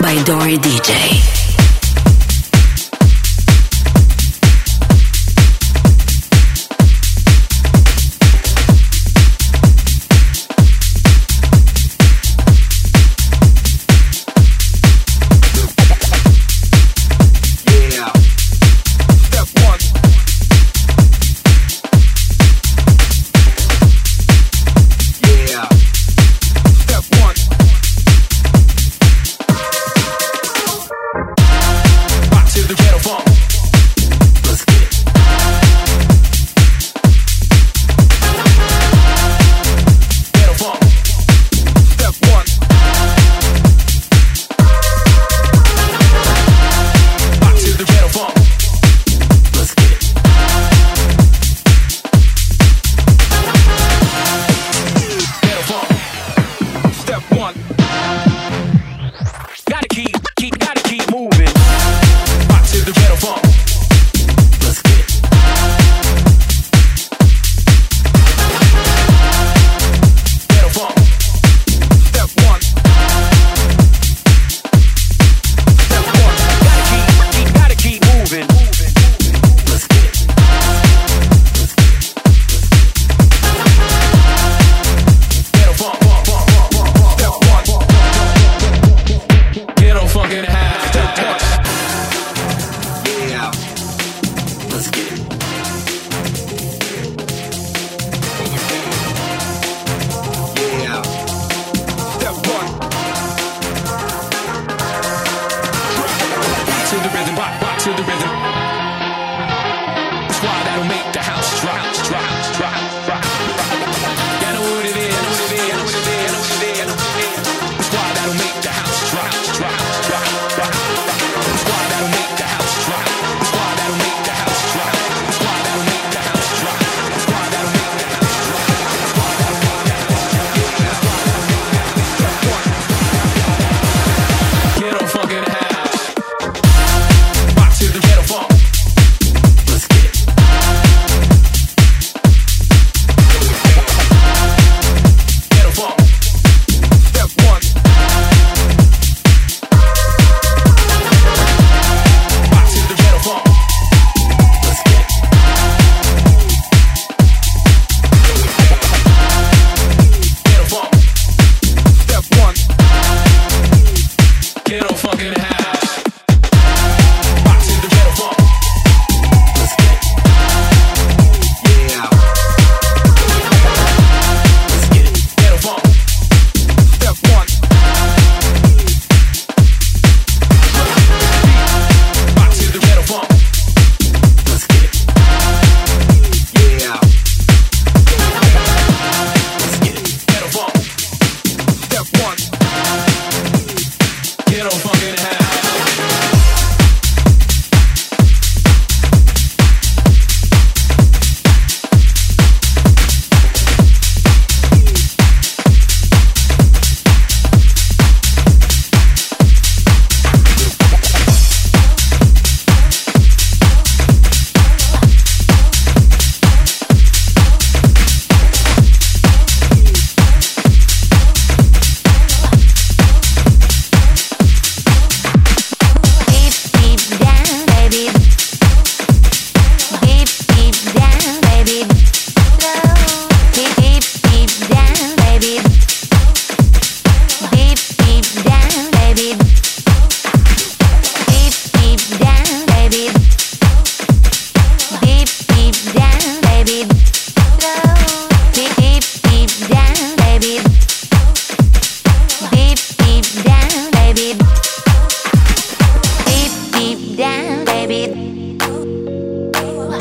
by Dori DJ.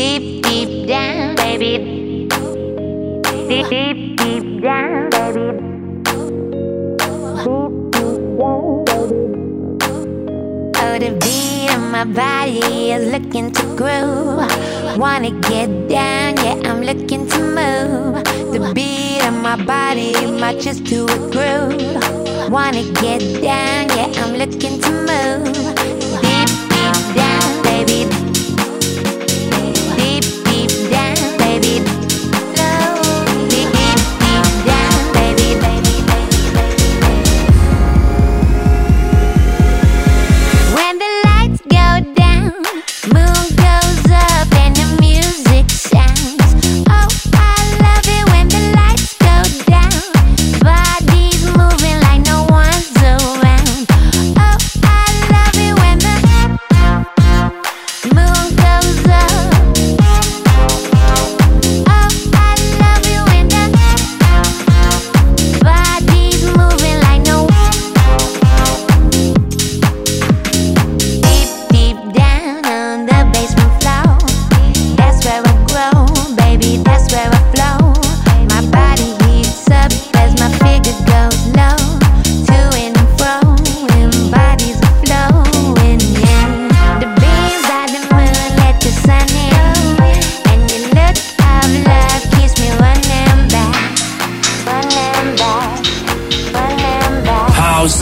deep, deep down, baby. Deep, deep, deep down, baby. Deep, deep down, baby. Oh, the beat of my body is looking to groove. Wanna get down, yeah, I'm looking to move. The beat of my body matches to a groove. Wanna get down, yeah, I'm looking to move. Deep, deep down, baby.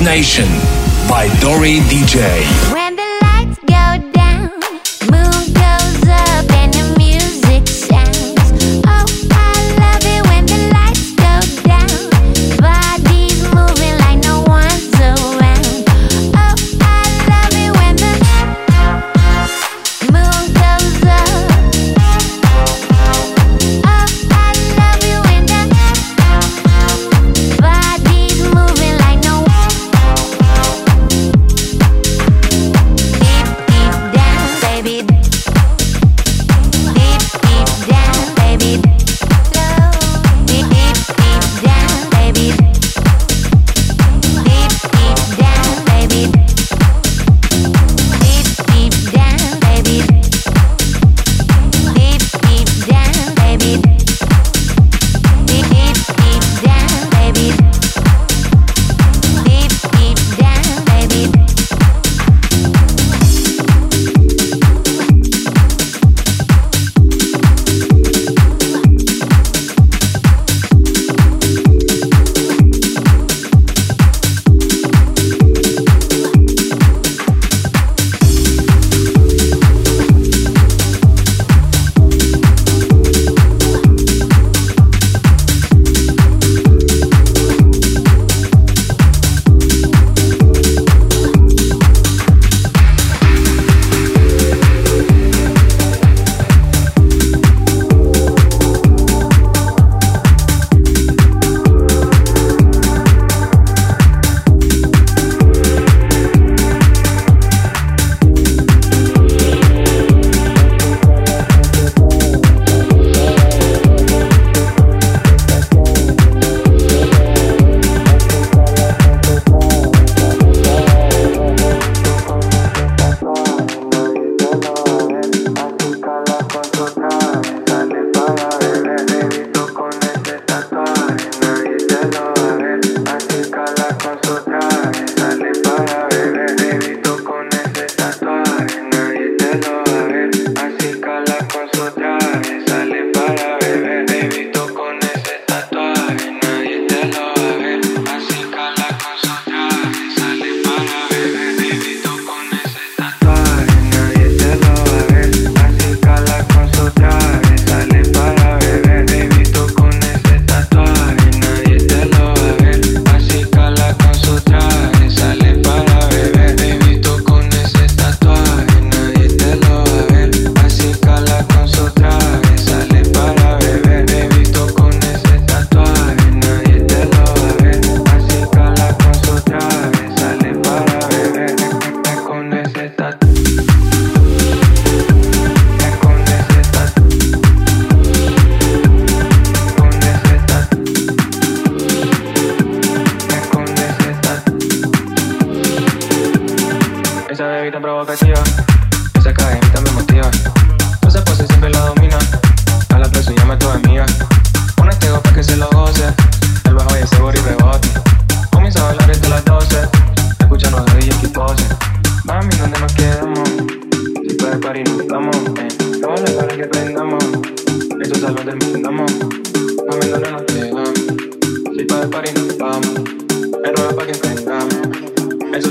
Nation by Dori DJ.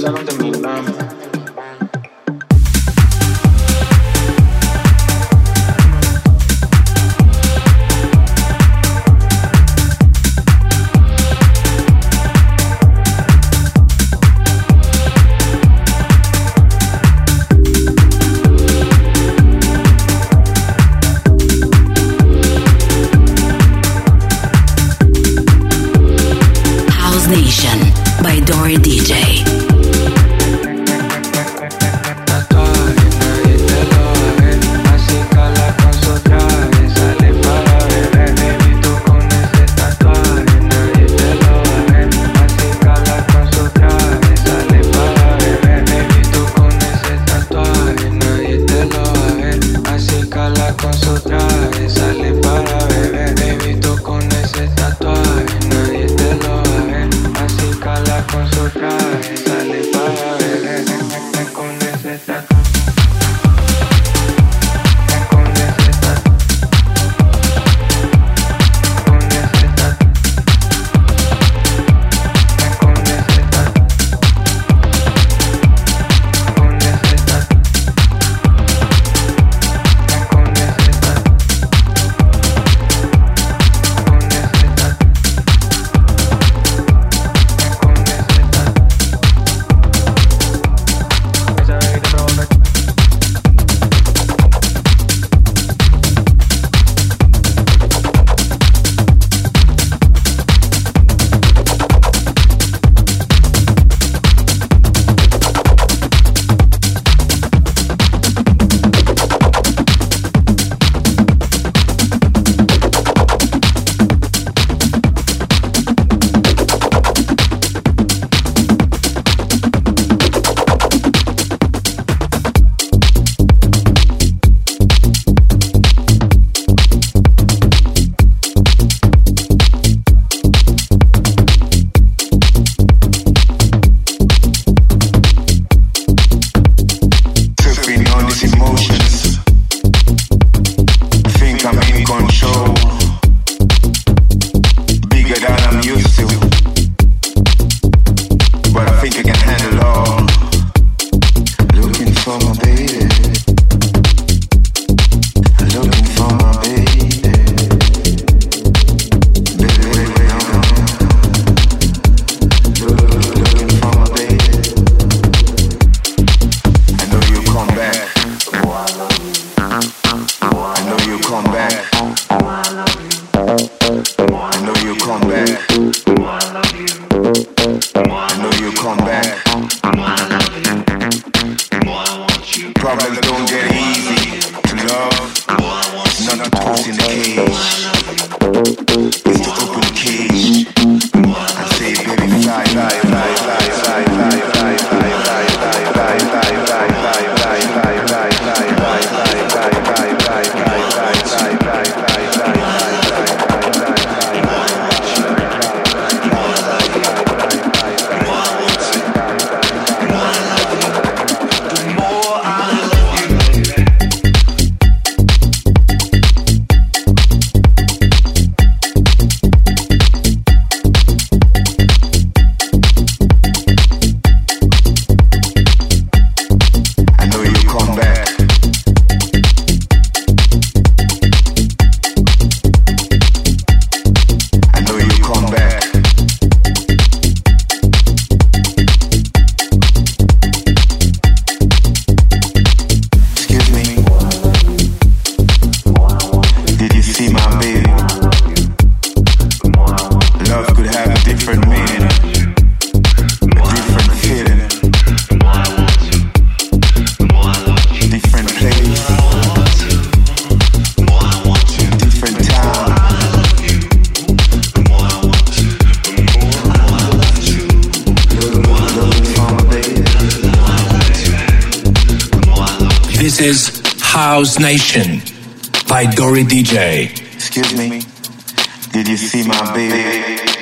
I don't demean. problems don't get easy. Nation by Dori DJ. Excuse me, did you see my baby?